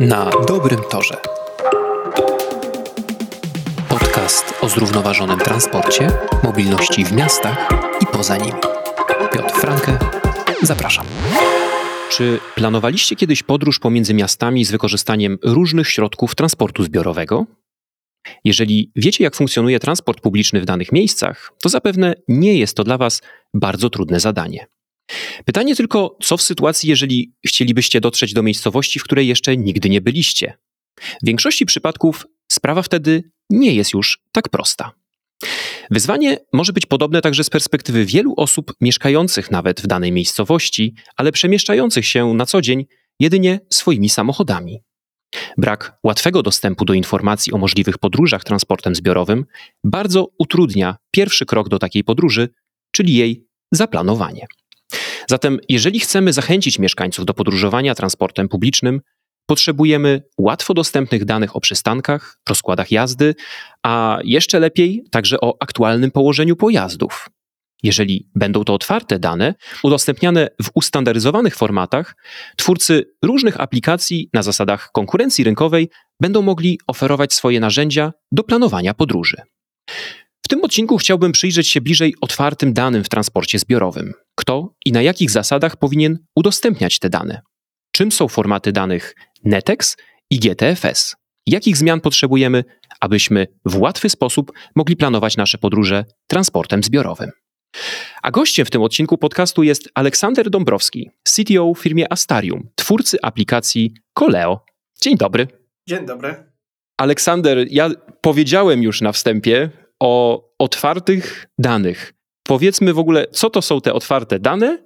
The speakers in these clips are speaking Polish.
Na dobrym torze. Podcast o zrównoważonym transporcie, mobilności w miastach i poza nimi. Piotr Franke, zapraszam. Czy planowaliście kiedyś podróż pomiędzy miastami z wykorzystaniem różnych środków transportu zbiorowego? Jeżeli wiecie, jak funkcjonuje transport publiczny w danych miejscach, to zapewne nie jest to dla Was bardzo trudne zadanie. Pytanie tylko, co w sytuacji, jeżeli chcielibyście dotrzeć do miejscowości, w której jeszcze nigdy nie byliście? W większości przypadków sprawa wtedy nie jest już tak prosta. Wyzwanie może być podobne także z perspektywy wielu osób mieszkających nawet w danej miejscowości, ale przemieszczających się na co dzień jedynie swoimi samochodami. Brak łatwego dostępu do informacji o możliwych podróżach transportem zbiorowym bardzo utrudnia pierwszy krok do takiej podróży, czyli jej zaplanowanie. Zatem, jeżeli chcemy zachęcić mieszkańców do podróżowania transportem publicznym, potrzebujemy łatwo dostępnych danych o przystankach, rozkładach jazdy, a jeszcze lepiej także o aktualnym położeniu pojazdów. Jeżeli będą to otwarte dane, udostępniane w ustandaryzowanych formatach, twórcy różnych aplikacji na zasadach konkurencji rynkowej będą mogli oferować swoje narzędzia do planowania podróży. W tym odcinku chciałbym przyjrzeć się bliżej otwartym danym w transporcie zbiorowym. Kto i na jakich zasadach powinien udostępniać te dane? Czym są formaty danych NETEX i GTFS? Jakich zmian potrzebujemy, abyśmy w łatwy sposób mogli planować nasze podróże transportem zbiorowym? A gościem w tym odcinku podcastu jest Aleksander Dąbrowski, CTO w firmie Astarium, twórcy aplikacji Koleo. Dzień dobry. Dzień dobry. Aleksander, ja powiedziałem już na wstępie, o otwartych danych. Powiedzmy w ogóle, co to są te otwarte dane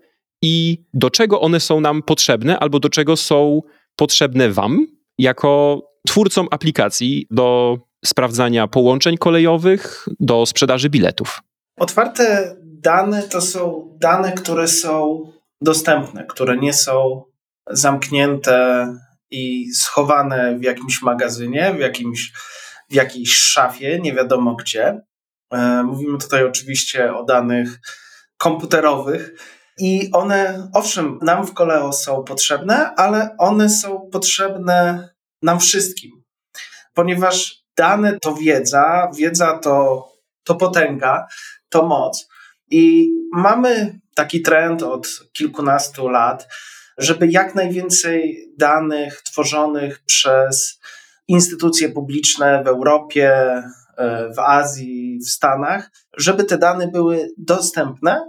i do czego one są nam potrzebne, albo do czego są potrzebne Wam, jako twórcom aplikacji do sprawdzania połączeń kolejowych, do sprzedaży biletów. Otwarte dane to są dane, które są dostępne, które nie są zamknięte i schowane w jakimś magazynie, w jakimś w jakiejś szafie, nie wiadomo gdzie. E, mówimy tutaj oczywiście o danych komputerowych. I one, owszem, nam w Koleo są potrzebne, ale one są potrzebne nam wszystkim, ponieważ dane to wiedza, wiedza to, to potęga, to moc. I mamy taki trend od kilkunastu lat, żeby jak najwięcej danych tworzonych przez instytucje publiczne w Europie, e, w Azji, w Stanach, żeby te dane były dostępne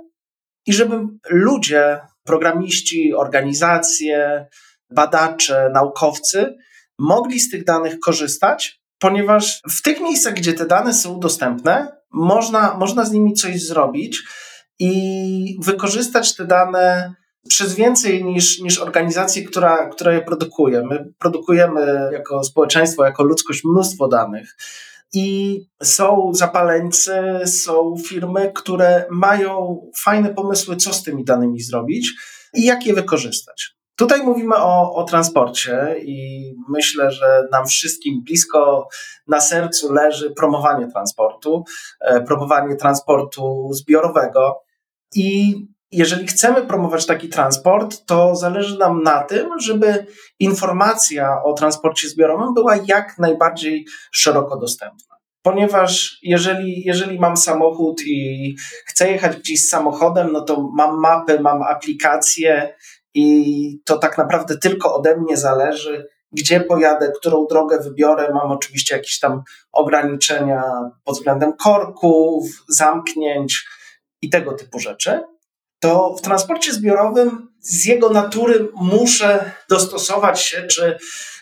i żeby ludzie, programiści, organizacje, badacze, naukowcy mogli z tych danych korzystać, ponieważ w tych miejscach, gdzie te dane są dostępne, można, można z nimi coś zrobić i wykorzystać te dane przez więcej niż, niż organizację, która, która je produkuje. My produkujemy jako społeczeństwo, jako ludzkość mnóstwo danych. I są zapaleńcy, są firmy, które mają fajne pomysły, co z tymi danymi zrobić i jak je wykorzystać. Tutaj mówimy o, o transporcie i myślę, że nam wszystkim blisko na sercu leży promowanie transportu, e, promowanie transportu zbiorowego. I jeżeli chcemy promować taki transport, to zależy nam na tym, żeby informacja o transporcie zbiorowym była jak najbardziej szeroko dostępna. Ponieważ jeżeli, jeżeli mam samochód i chcę jechać gdzieś samochodem, no to mam mapy, mam aplikacje i to tak naprawdę tylko ode mnie zależy, gdzie pojadę, którą drogę wybiorę. Mam oczywiście jakieś tam ograniczenia pod względem korków, zamknięć i tego typu rzeczy to w transporcie zbiorowym z jego natury muszę dostosować się, czy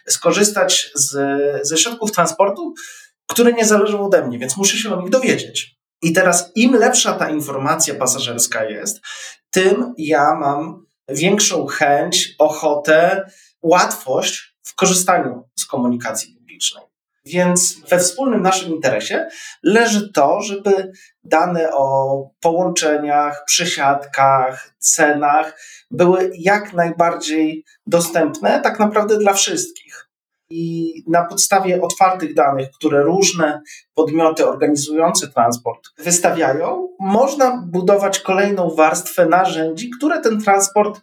skorzystać z, ze środków transportu, które nie zależą ode mnie, więc muszę się o nich dowiedzieć. I teraz im lepsza ta informacja pasażerska jest, tym ja mam większą chęć, ochotę, łatwość w korzystaniu z komunikacji publicznej. Więc we wspólnym naszym interesie leży to, żeby dane o połączeniach, przesiadkach, cenach były jak najbardziej dostępne tak naprawdę dla wszystkich. I na podstawie otwartych danych, które różne podmioty organizujące transport wystawiają, można budować kolejną warstwę narzędzi, które ten transport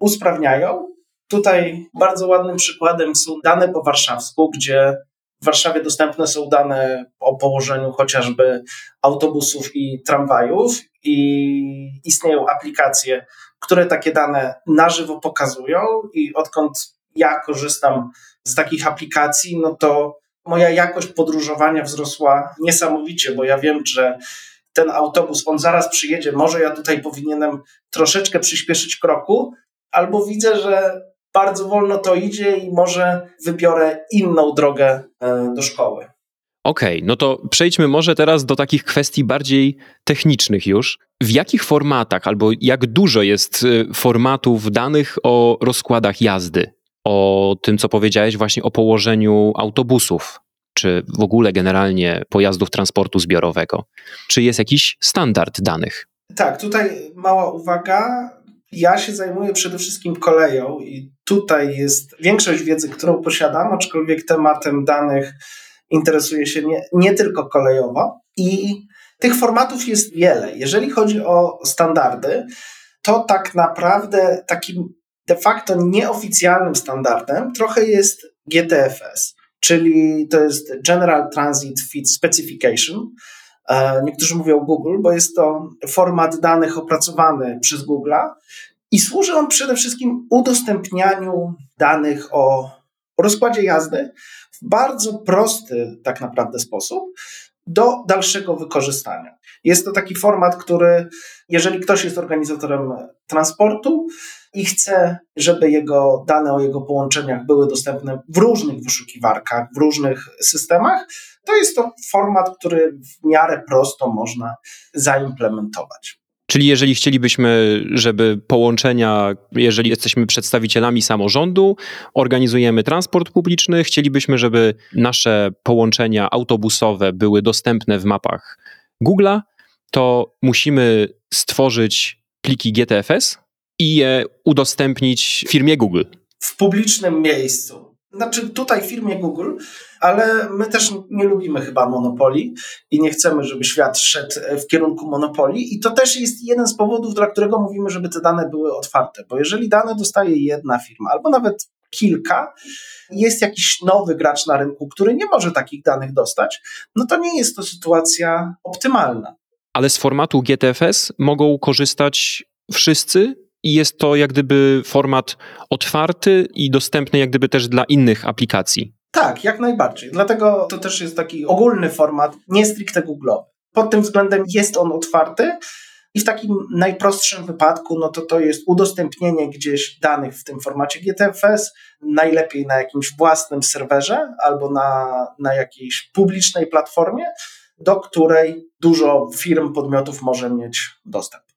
usprawniają Tutaj bardzo ładnym przykładem są dane po warszawsku, gdzie w Warszawie dostępne są dane o położeniu chociażby autobusów i tramwajów i istnieją aplikacje, które takie dane na żywo pokazują i odkąd ja korzystam z takich aplikacji, no to moja jakość podróżowania wzrosła niesamowicie, bo ja wiem, że ten autobus, on zaraz przyjedzie, może ja tutaj powinienem troszeczkę przyspieszyć kroku, albo widzę, że bardzo wolno to idzie i może wybiorę inną drogę e, do szkoły. Okej, okay, no to przejdźmy może teraz do takich kwestii bardziej technicznych już. W jakich formatach albo jak dużo jest e, formatów danych o rozkładach jazdy? O tym, co powiedziałeś właśnie o położeniu autobusów, czy w ogóle generalnie pojazdów transportu zbiorowego? Czy jest jakiś standard danych? Tak, tutaj mała uwaga. Ja się zajmuję przede wszystkim koleją i tutaj jest większość wiedzy, którą posiadam, aczkolwiek tematem danych interesuje się nie, nie tylko kolejowo. I tych formatów jest wiele. Jeżeli chodzi o standardy, to tak naprawdę takim de facto nieoficjalnym standardem trochę jest GTFS, czyli to jest General Transit Fit Specification. E, niektórzy mówią Google, bo jest to format danych opracowany przez Google'a i służy on przede wszystkim udostępnianiu danych o, o rozkładzie jazdy w bardzo prosty tak naprawdę sposób do dalszego wykorzystania. Jest to taki format, który, jeżeli ktoś jest organizatorem transportu i chce, żeby jego dane o jego połączeniach były dostępne w różnych wyszukiwarkach, w różnych systemach, to jest to format, który w miarę prosto można zaimplementować. Czyli jeżeli chcielibyśmy, żeby połączenia, jeżeli jesteśmy przedstawicielami samorządu, organizujemy transport publiczny, chcielibyśmy, żeby nasze połączenia autobusowe były dostępne w mapach Google'a, to musimy stworzyć pliki GTFS i je udostępnić firmie Google. W publicznym miejscu znaczy tutaj firmie Google, ale my też nie lubimy chyba monopolii i nie chcemy, żeby świat szedł w kierunku monopolii. I to też jest jeden z powodów, dla którego mówimy, żeby te dane były otwarte. Bo jeżeli dane dostaje jedna firma albo nawet kilka, jest jakiś nowy gracz na rynku, który nie może takich danych dostać, no to nie jest to sytuacja optymalna. Ale z formatu GTFS mogą korzystać wszyscy, i jest to jak gdyby format otwarty i dostępny jak gdyby też dla innych aplikacji. Tak, jak najbardziej. Dlatego to też jest taki ogólny format, nie stricte Google'owy. Pod tym względem jest on otwarty i w takim najprostszym wypadku, no to to jest udostępnienie gdzieś danych w tym formacie GTFS, najlepiej na jakimś własnym serwerze albo na, na jakiejś publicznej platformie, do której dużo firm, podmiotów może mieć dostęp.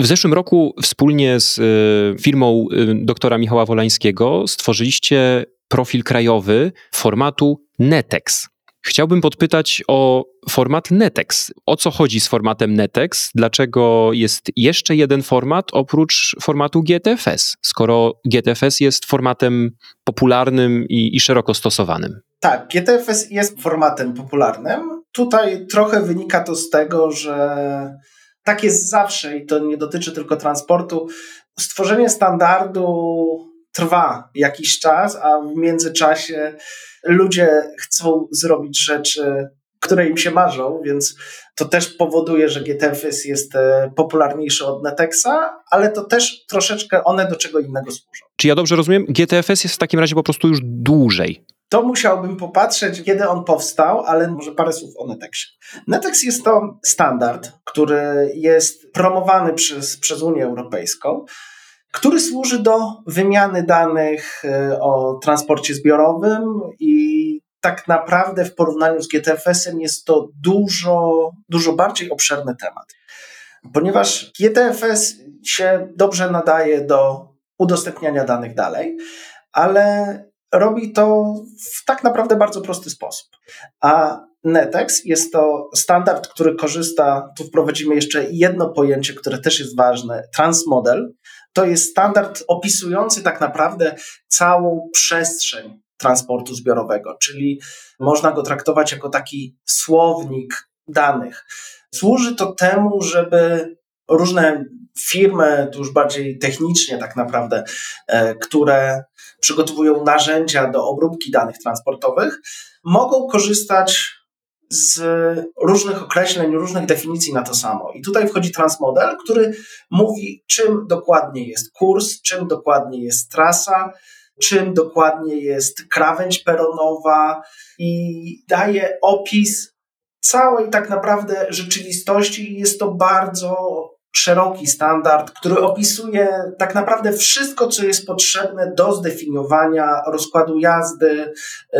W zeszłym roku wspólnie z y, firmą y, doktora Michała Wolańskiego stworzyliście profil krajowy formatu Netex. Chciałbym podpytać o format Netex. O co chodzi z formatem Netex? Dlaczego jest jeszcze jeden format oprócz formatu GTFS, skoro GTFS jest formatem popularnym i, i szeroko stosowanym? Tak, GTFS jest formatem popularnym. Tutaj trochę wynika to z tego, że tak jest zawsze i to nie dotyczy tylko transportu. Stworzenie standardu trwa jakiś czas, a w międzyczasie ludzie chcą zrobić rzeczy, które im się marzą, więc to też powoduje, że GTFS jest e, popularniejszy od Netexa, ale to też troszeczkę one do czego innego służą. Czy ja dobrze rozumiem? GTFS jest w takim razie po prostu już dłużej. To musiałbym popatrzeć, kiedy on powstał, ale może parę słów o Netexie. Netex jest to standard, który jest promowany przez, przez Unię Europejską, który służy do wymiany danych e, o transporcie zbiorowym i tak naprawdę w porównaniu z GTFS-em jest to dużo, dużo bardziej obszerny temat. Ponieważ GTFS się dobrze nadaje do udostępniania danych dalej, ale robi to w tak naprawdę bardzo prosty sposób. A Netex jest to standard, który korzysta, tu wprowadzimy jeszcze jedno pojęcie, które też jest ważne, transmodel. To jest standard opisujący tak naprawdę całą przestrzeń transportu zbiorowego, czyli można go traktować jako taki słownik danych. Służy to temu, żeby różne firmy, tu już bardziej technicznie tak naprawdę, e, które przygotowują narzędzia do obróbki danych transportowych, mogą korzystać z różnych określeń, różnych definicji na to samo. I tutaj wchodzi transmodel, który mówi, czym dokładnie jest kurs, czym dokładnie jest trasa, czym dokładnie jest krawędź peronowa i daje opis całej tak naprawdę rzeczywistości. Jest to bardzo szeroki standard, który opisuje tak naprawdę wszystko, co jest potrzebne do zdefiniowania rozkładu jazdy,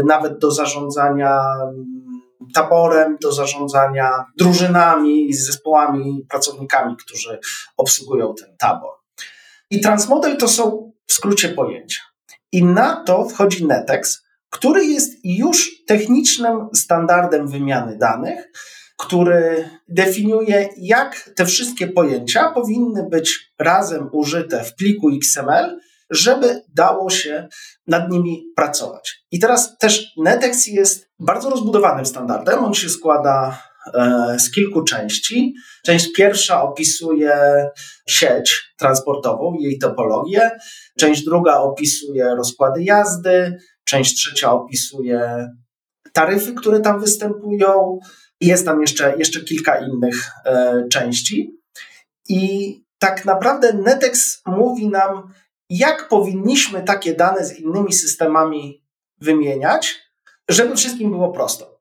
nawet do zarządzania mm, taborem, do zarządzania drużynami, zespołami, pracownikami, którzy obsługują ten tabor. I transmodel to są w skrócie pojęcia. I na to wchodzi Netex, który jest już technicznym standardem wymiany danych, który definiuje, jak te wszystkie pojęcia powinny być razem użyte w pliku XML, żeby dało się nad nimi pracować. I teraz też Netex jest bardzo rozbudowanym standardem. On się składa e, z kilku części. Część pierwsza opisuje sieć transportową, jej topologię. Część druga opisuje rozkłady jazdy. Część trzecia opisuje taryfy, które tam występują. Jest tam jeszcze, jeszcze kilka innych e, części. I tak naprawdę Netex mówi nam, jak powinniśmy takie dane z innymi systemami wymieniać, żeby wszystkim było prosto.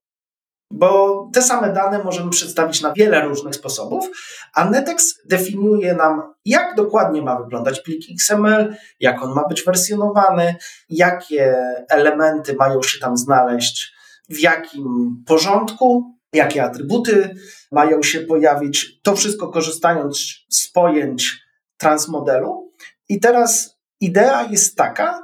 Bo te same dane możemy przedstawić na wiele różnych sposobów, a Netex definiuje nam, jak dokładnie ma wyglądać plik XML, jak on ma być wersjonowany, jakie elementy mają się tam znaleźć, w jakim porządku, jakie atrybuty mają się pojawić. To wszystko korzystając z pojęć transmodelu. I teraz idea jest taka,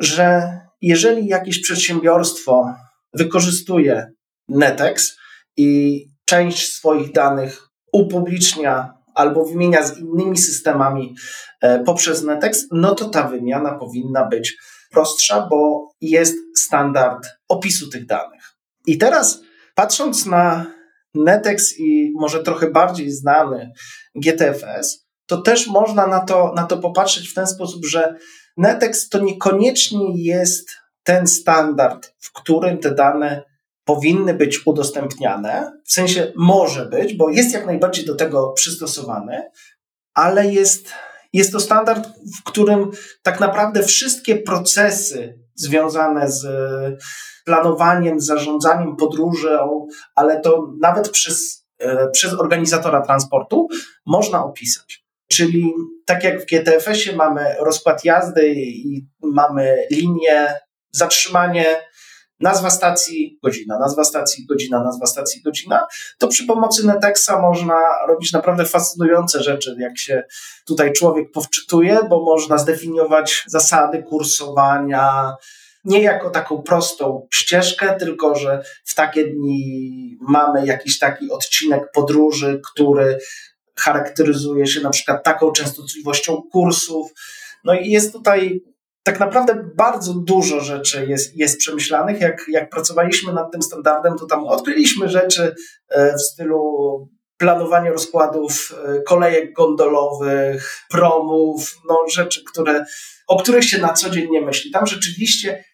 że jeżeli jakieś przedsiębiorstwo wykorzystuje Netex i część swoich danych upublicznia albo wymienia z innymi systemami e, poprzez Netex, no to ta wymiana powinna być prostsza, bo jest standard opisu tych danych. I teraz patrząc na Netex i może trochę bardziej znany GTFS, to też można na to, na to popatrzeć w ten sposób, że Netex to niekoniecznie jest ten standard, w którym te dane powinny być udostępniane. W sensie może być, bo jest jak najbardziej do tego przystosowany, ale jest, jest to standard, w którym tak naprawdę wszystkie procesy związane z planowaniem, zarządzaniem podróżą, ale to nawet przez, e, przez organizatora transportu można opisać. Czyli tak jak w GTFS-ie mamy rozkład jazdy i mamy linię, zatrzymanie, nazwa stacji, godzina, nazwa stacji, godzina, nazwa stacji, godzina, to przy pomocy Netexa można robić naprawdę fascynujące rzeczy, jak się tutaj człowiek powczytuje, bo można zdefiniować zasady kursowania, nie jako taką prostą ścieżkę, tylko że w takie dni mamy jakiś taki odcinek podróży, który charakteryzuje się na przykład taką częstotliwością kursów. No i jest tutaj tak naprawdę bardzo dużo rzeczy jest, jest przemyślanych. Jak, jak pracowaliśmy nad tym standardem, to tam odkryliśmy rzeczy e, w stylu planowania rozkładów e, kolejek gondolowych, promów, no rzeczy, które, o których się na co dzień nie myśli. Tam rzeczywiście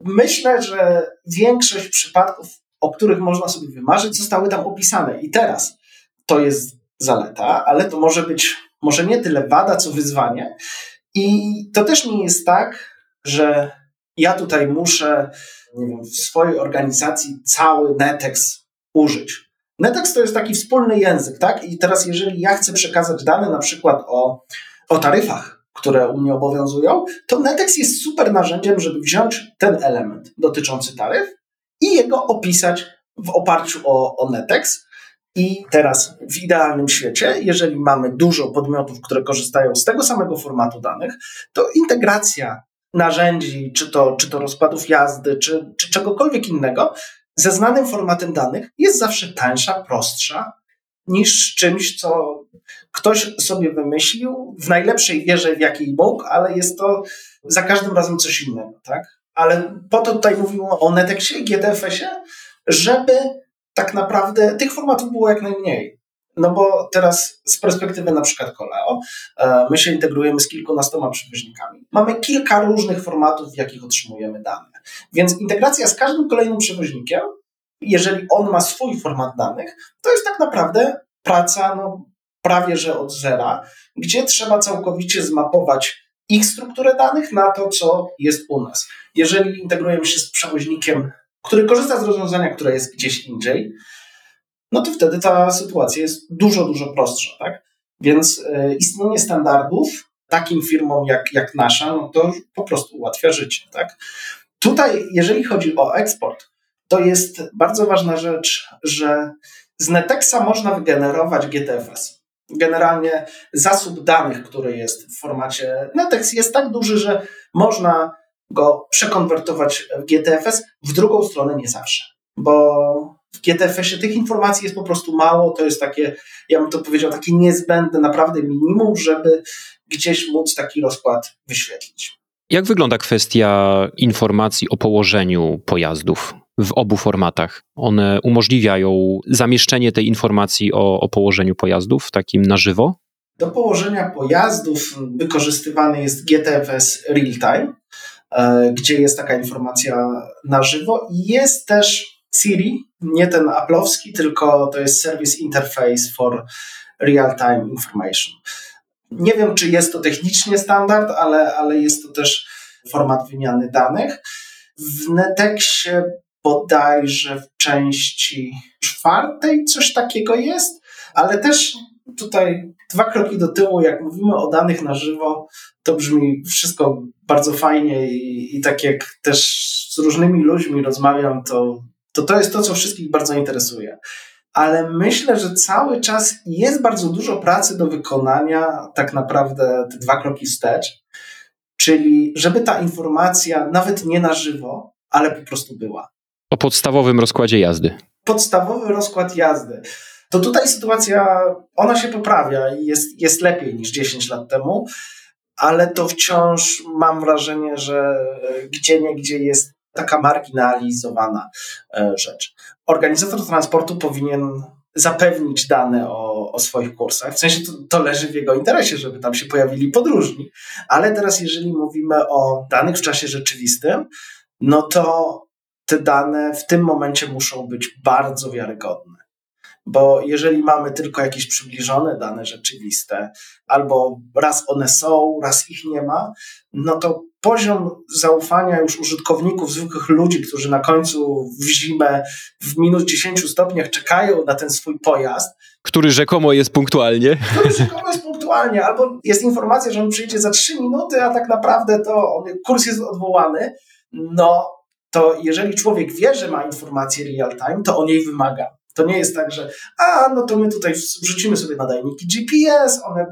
myślę, że większość przypadków, o których można sobie wymarzyć, zostały tam opisane. I teraz to jest zaleta, ale to może być może nie tyle wada, co wyzwanie. I to też nie jest tak, że ja tutaj muszę, nie wiem, w swojej organizacji cały Netex użyć. Netex to jest taki wspólny język, tak? I teraz, jeżeli ja chcę przekazać dane na przykład o, o taryfach, które u mnie obowiązują, to Netex jest super narzędziem, żeby wziąć ten element dotyczący taryf i jego opisać w oparciu o, o Netex. I teraz w idealnym świecie, jeżeli mamy dużo podmiotów, które korzystają z tego samego formatu danych, to integracja narzędzi, czy to, czy to rozkładów jazdy, czy, czy czegokolwiek innego, ze znanym formatem danych jest zawsze tańsza, prostsza niż czymś, co ktoś sobie wymyślił w najlepszej wierze, w jakiej mógł, ale jest to za każdym razem coś innego, tak? Ale po to tutaj mówimy o Netexie i GTFS-ie, żeby tak naprawdę tych formatów było jak najmniej. No bo teraz z perspektywy na przykład Koleo, e, my się integrujemy z kilkunastoma przewoźnikami. Mamy kilka różnych formatów, w jakich otrzymujemy dane. Więc integracja z każdym kolejnym przewoźnikiem, jeżeli on ma swój format danych, to jest tak naprawdę praca no, prawie że od zera, gdzie trzeba całkowicie zmapować ich strukturę danych na to, co jest u nas. Jeżeli integrujemy się z przewoźnikiem, który korzysta z rozwiązania, które jest gdzieś indziej, no to wtedy ta sytuacja jest dużo, dużo prostsza, tak? Więc e, istnienie standardów takim firmom jak, jak nasza, no to po prostu ułatwia życie, tak? Tutaj, jeżeli chodzi o eksport, to jest bardzo ważna rzecz, że z Netexa można wygenerować GTFS. Generalnie zasób danych, który jest w formacie Netex jest tak duży, że można go przekonwertować w GTFS, w drugą stronę nie zawsze, bo w GTFS-ie tych informacji jest po prostu mało, to jest takie, ja bym to powiedział, takie niezbędne naprawdę minimum, żeby gdzieś móc taki rozkład wyświetlić. Jak wygląda kwestia informacji o położeniu pojazdów w obu formatach? One umożliwiają zamieszczenie tej informacji o, o położeniu pojazdów takim na żywo? Do położenia pojazdów wykorzystywany jest GTFS Real Time, gdzie jest taka informacja na żywo. Jest też Siri, nie ten Apple'owski, tylko to jest Service Interface for Real Time Information. Nie wiem, czy jest to technicznie standard, ale, ale jest to też format wymiany danych. W Netexie bodajże w części czwartej coś takiego jest, ale też tutaj dwa kroki do tyłu, jak mówimy o danych na żywo, to brzmi wszystko bardzo fajnie i, i tak jak też z różnymi ludźmi rozmawiam, to, to to jest to, co wszystkich bardzo interesuje ale myślę, że cały czas jest bardzo dużo pracy do wykonania, tak naprawdę te dwa kroki wstecz, czyli żeby ta informacja nawet nie na żywo, ale po prostu była. O podstawowym rozkładzie jazdy. Podstawowy rozkład jazdy. To tutaj sytuacja, ona się poprawia i jest, jest lepiej niż 10 lat temu, ale to wciąż mam wrażenie, że gdzie nie gdzie jest taka marginalizowana e, rzecz. Organizator transportu powinien zapewnić dane o, o swoich kursach. W sensie to, to, leży w jego interesie, żeby tam się pojawili podróżni. Ale teraz, jeżeli mówimy o danych w czasie rzeczywistym, no to te dane w tym momencie muszą być bardzo wiarygodne. Bo jeżeli mamy tylko jakieś przybliżone dane rzeczywiste, albo raz one są, raz ich nie ma, no to poziom zaufania już użytkowników, zwykłych ludzi, którzy na końcu w zimę w minus 10 stopniach czekają na ten swój pojazd. Który rzekomo jest punktualnie. Który rzekomo jest punktualnie, albo jest informacja, że on przyjdzie za 3 minuty, a tak naprawdę to kurs jest odwołany. No, to jeżeli człowiek wie, że ma informację real time, to on jej wymaga. To nie jest tak, że a, no to my tutaj wrzucimy sobie nadajniki GPS, one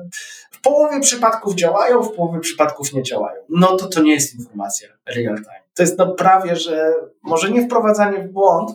w połowie przypadków działają, w połowie przypadków nie działają. No to to nie jest informacja real time. To jest no prawie, że może nie wprowadzanie w błąd,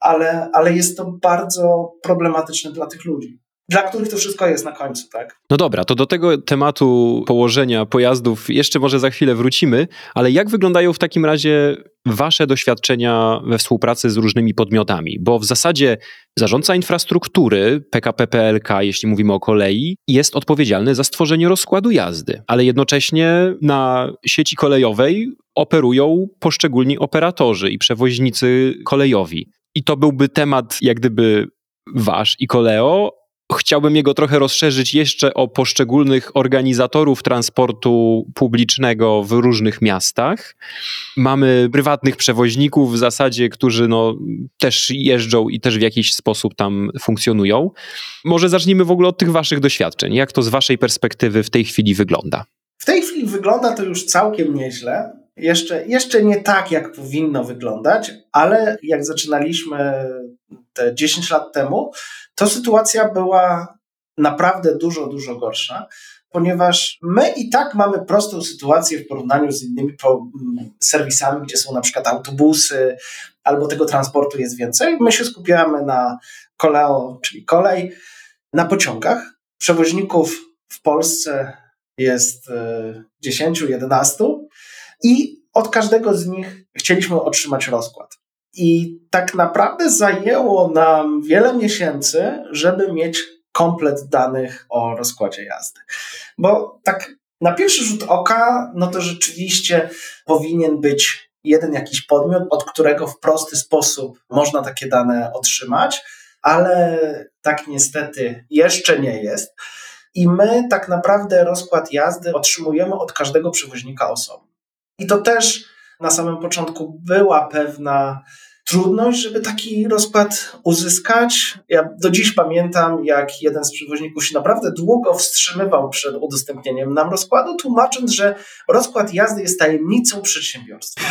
ale, ale jest to bardzo problematyczne dla tych ludzi dla których to wszystko jest na końcu, tak? No dobra, to do tego tematu położenia pojazdów jeszcze może za chwilę wrócimy, ale jak wyglądają w takim razie Wasze doświadczenia we współpracy z różnymi podmiotami? Bo w zasadzie zarządca infrastruktury PKP PLK, jeśli mówimy o kolei, jest odpowiedzialny za stworzenie rozkładu jazdy, ale jednocześnie na sieci kolejowej operują poszczególni operatorzy i przewoźnicy kolejowi. I to byłby temat, jak gdyby wasz i koleo, Chciałbym jego trochę rozszerzyć jeszcze o poszczególnych organizatorów transportu publicznego w różnych miastach. Mamy prywatnych przewoźników w zasadzie, którzy no, też jeżdżą i też w jakiś sposób tam funkcjonują. Może zacznijmy w ogóle od tych waszych doświadczeń. Jak to z waszej perspektywy w tej chwili wygląda? W tej chwili wygląda to już całkiem nieźle. Jeszcze, jeszcze nie tak, jak powinno wyglądać, ale jak zaczynaliśmy te 10 lat temu, to sytuacja była naprawdę dużo, dużo gorsza, ponieważ my i tak mamy prostą sytuację w porównaniu z innymi serwisami, gdzie są na przykład autobusy albo tego transportu jest więcej. My się skupiamy na koleo, czyli kolej, na pociągach. Przewoźników w Polsce jest 10-11 e, i od każdego z nich chcieliśmy otrzymać rozkład. I tak naprawdę zajęło nam wiele miesięcy, żeby mieć komplet danych o rozkładzie jazdy. Bo tak na pierwszy rzut oka, no to rzeczywiście powinien być jeden jakiś podmiot, od którego w prosty sposób można takie dane otrzymać, ale tak niestety jeszcze nie jest. I my tak naprawdę rozkład jazdy otrzymujemy od każdego przewoźnika osobno. I to też na samym początku była pewna trudność, żeby taki rozkład uzyskać. Ja do dziś pamiętam, jak jeden z przewoźników się naprawdę długo wstrzymywał przed udostępnieniem nam rozkładu, tłumacząc, że rozkład jazdy jest tajemnicą przedsiębiorstwa.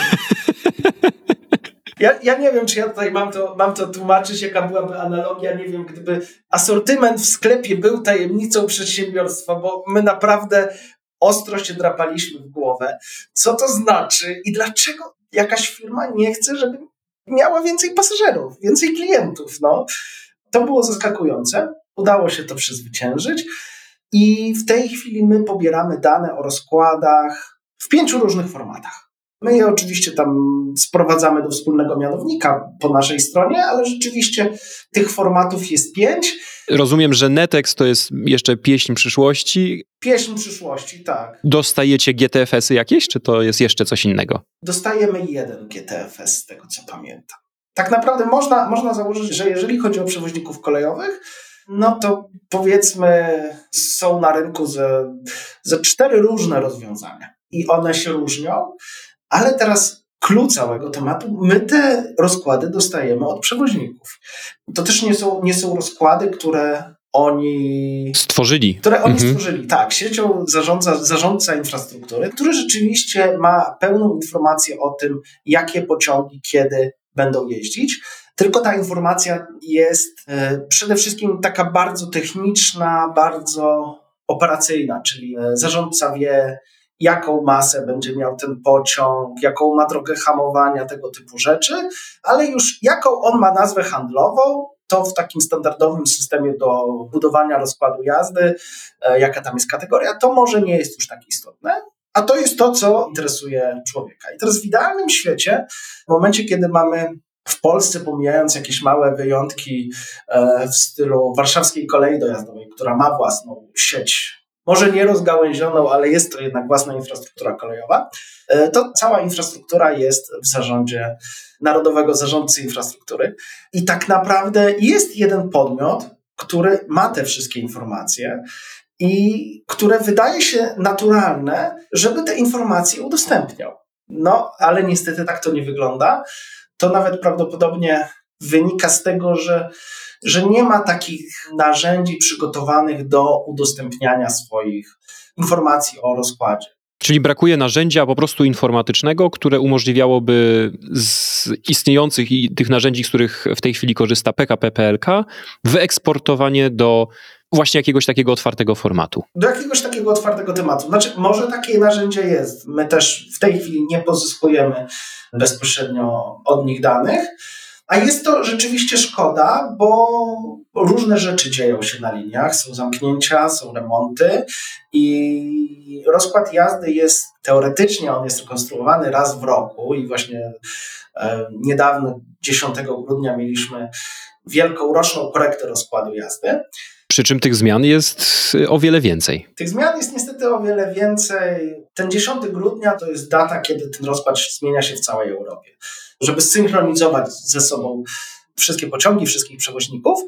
Ja, ja nie wiem, czy ja tutaj mam to, mam to tłumaczyć, jaka byłaby analogia, nie wiem, gdyby asortyment w sklepie był tajemnicą przedsiębiorstwa, bo my naprawdę ostro się drapaliśmy w głowę. Co to znaczy i dlaczego jakaś firma nie chce, żeby miała więcej pasażerów, więcej klientów. No. To było zaskakujące. Udało się to przezwyciężyć. I w tej chwili my pobieramy dane o rozkładach w pięciu różnych formatach. My je oczywiście tam sprowadzamy do wspólnego mianownika po naszej stronie, ale rzeczywiście tych formatów jest pięć. Rozumiem, że Netex to jest jeszcze pieśń przyszłości. Pieśń przyszłości, tak. Dostajecie GTFS-y jakieś, czy to jest jeszcze coś innego? Dostajemy jeden GTFS, z tego co pamiętam. Tak naprawdę można, można założyć, że jeżeli chodzi o przewoźników kolejowych, no to powiedzmy są na rynku ze, ze cztery różne rozwiązania i one się różnią, ale teraz clue całego tematu, my te rozkłady dostajemy od przewoźników. To też nie są, nie są rozkłady, które oni stworzyli. Które oni mhm. stworzyli, tak. Siecią zarządza zarządca infrastruktury, który rzeczywiście ma pełną informację o tym, jakie pociągi kiedy będą jeździć. Tylko ta informacja jest e, przede wszystkim taka bardzo techniczna, bardzo operacyjna, czyli e, zarządca wie, jaką masę będzie miał ten pociąg, jaką ma drogę hamowania, tego typu rzeczy, ale już jaką on ma nazwę handlową, to w takim standardowym systemie do budowania rozkładu jazdy, e, jaka tam jest kategoria, to może nie jest już tak istotne. A to jest to, co interesuje człowieka. I teraz w idealnym świecie, w momencie, kiedy mamy w Polsce, pomijając jakieś małe wyjątki e, w stylu warszawskiej kolei dojazdowej, która ma własną sieć może nie rozgałęzioną, ale jest to jednak własna infrastruktura kolejowa, e, to cała infrastruktura jest w zarządzie Narodowego Zarządcy Infrastruktury. I tak naprawdę jest jeden podmiot, który ma te wszystkie informacje i które wydaje się naturalne, żeby te informacje udostępniał. No, ale niestety tak to nie wygląda. To nawet prawdopodobnie wynika z tego, że że nie ma takich narzędzi przygotowanych do udostępniania swoich informacji o rozkładzie. Czyli brakuje narzędzia po prostu informatycznego, które umożliwiałoby z istniejących i tych narzędzi, z których w tej chwili korzysta PKP PLK, wyeksportowanie do właśnie jakiegoś takiego otwartego formatu. Do jakiegoś takiego otwartego tematu. Znaczy, może takie narzędzie jest. My też w tej chwili nie pozyskujemy bezpośrednio od nich danych, a jest to rzeczywiście szkoda, bo różne rzeczy dzieją się na liniach. Są zamknięcia, są remonty i rozkład jazdy jest teoretycznie, on jest rekonstruowany raz w roku i właśnie e, niedawno, 10 grudnia, mieliśmy wielką roczną korektę rozkładu jazdy. Przy czym tych zmian jest o wiele więcej. Tych zmian jest niestety o wiele więcej. Ten 10 grudnia to jest data, kiedy ten rozkład zmienia się w całej Europie żeby synchronizować ze sobą wszystkie pociągi, wszystkich przewoźników.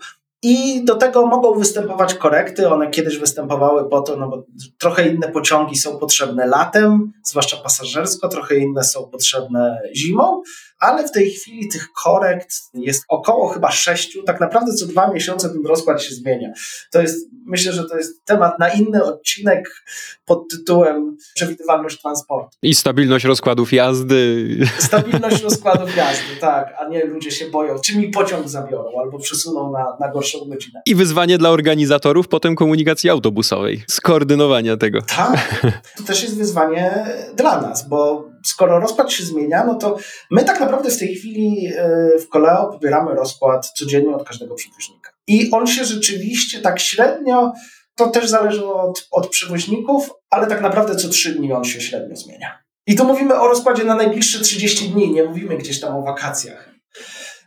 I do tego mogą występować korekty. One kiedyś występowały po to, no bo trochę inne pociągi są potrzebne latem, zwłaszcza pasażersko, trochę inne są potrzebne zimą, ale w tej chwili tych korekt jest około chyba sześciu. Tak naprawdę co dwa miesiące ten rozkład się zmienia. To jest, myślę, że to jest temat na inny odcinek pod tytułem przewidywalność transportu. I stabilność rozkładów jazdy. Stabilność rozkładów jazdy, tak, a nie ludzie się boją, czy mi pociąg zabiorą albo przesuną na, na gorszą godzinę. I wyzwanie dla organizatorów potem komunikacji autobusowej, skoordynowania tego. Tak, to też jest wyzwanie dla nas, bo skoro rozkład się zmienia, no to my tak naprawdę w tej chwili e, w Koleo pobieramy rozkład codziennie od każdego przewoźnika. I on się rzeczywiście tak średnio, to też zależy od, od przewoźników, ale tak naprawdę co trzy dni on się średnio zmienia. I tu mówimy o rozkładzie na najbliższe 30 dni, nie mówimy gdzieś tam o wakacjach.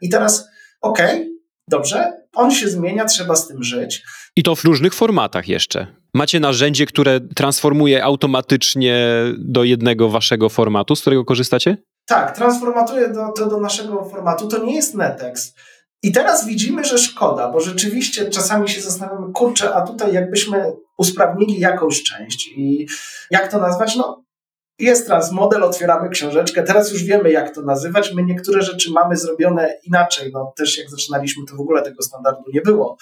I teraz, okej, okay, Dobrze, on się zmienia, trzeba z tym żyć. I to w różnych formatach jeszcze. Macie narzędzie, które transformuje automatycznie do jednego waszego formatu, z którego korzystacie? Tak, transformatuje do, to do naszego formatu. To nie jest Netex. I teraz widzimy, że szkoda, bo rzeczywiście czasami się zastanawiamy, kurczę, a tutaj jakbyśmy usprawnili jakąś część i jak to nazwać? No, jest teraz model, otwieramy książeczkę, teraz już wiemy, jak to nazywać. My niektóre rzeczy mamy zrobione inaczej. No, też jak zaczynaliśmy, to w ogóle tego standardu nie było.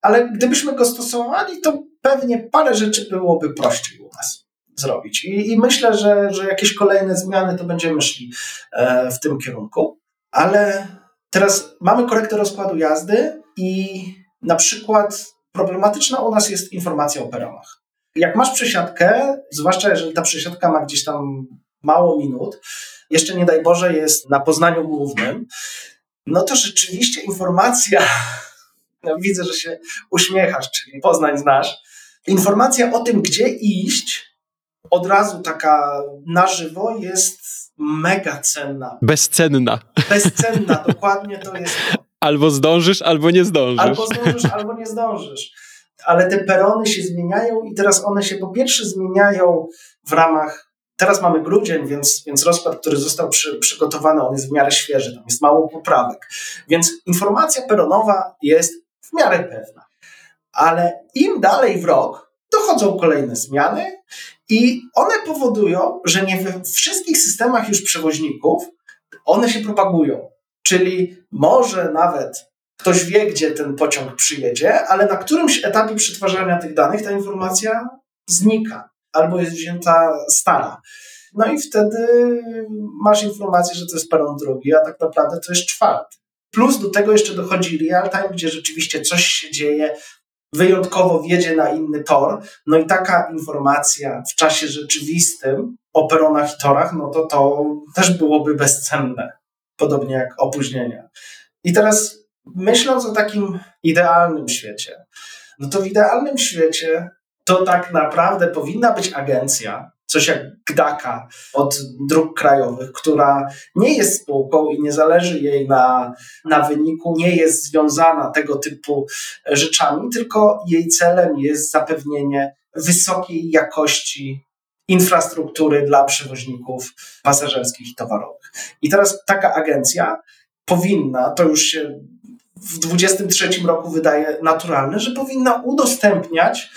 Ale gdybyśmy go stosowali, to pewnie parę rzeczy byłoby prościej u nas zrobić. I, i myślę, że, że jakieś kolejne zmiany to będziemy szli e, w tym kierunku. Ale teraz mamy korektę rozkładu jazdy i na przykład problematyczna u nas jest informacja o peronach. Jak masz przesiadkę, zwłaszcza jeżeli ta przesiadka ma gdzieś tam mało minut, jeszcze nie daj Boże jest na Poznaniu Głównym, no to rzeczywiście informacja, no widzę, że się uśmiechasz, czyli Poznań znasz, informacja o tym, gdzie iść, od razu taka na żywo jest mega cenna. Bezcenna. Bezcenna, dokładnie to jest. Albo zdążysz, albo nie zdążysz. Albo zdążysz, albo nie zdążysz ale te perony się zmieniają i teraz one się po pierwsze zmieniają w ramach. Teraz mamy grudzień, więc, więc rozkład, który został przy, przygotowany, on jest w miarę świeży, tam jest mało poprawek. Więc informacja peronowa jest w miarę pewna. Ale im dalej w rok dochodzą kolejne zmiany i one powodują, że nie we wszystkich systemach już przewoźników one się propagują. Czyli może nawet Ktoś wie, gdzie ten pociąg przyjedzie, ale na którymś etapie przetwarzania tych danych ta informacja znika albo jest wzięta stara. No i wtedy masz informację, że to jest peron drugi, a tak naprawdę to jest czwarty. Plus do tego jeszcze dochodzi real time, gdzie rzeczywiście coś się dzieje, wyjątkowo wjedzie na inny tor, no i taka informacja w czasie rzeczywistym o peronach i torach, no to to też byłoby bezcenne, podobnie jak opóźnienia. I teraz myśląc o takim idealnym świecie, no to w idealnym świecie to tak naprawdę powinna być agencja, coś jak GDAKA od dróg krajowych, która nie jest spółką i nie zależy jej na, na wyniku, nie jest związana tego typu rzeczami, tylko jej celem jest zapewnienie wysokiej jakości infrastruktury dla przewoźników pasażerskich i towarowych. I teraz taka agencja powinna, to już się w 23 roku wydaje naturalne, że powinna udostępniać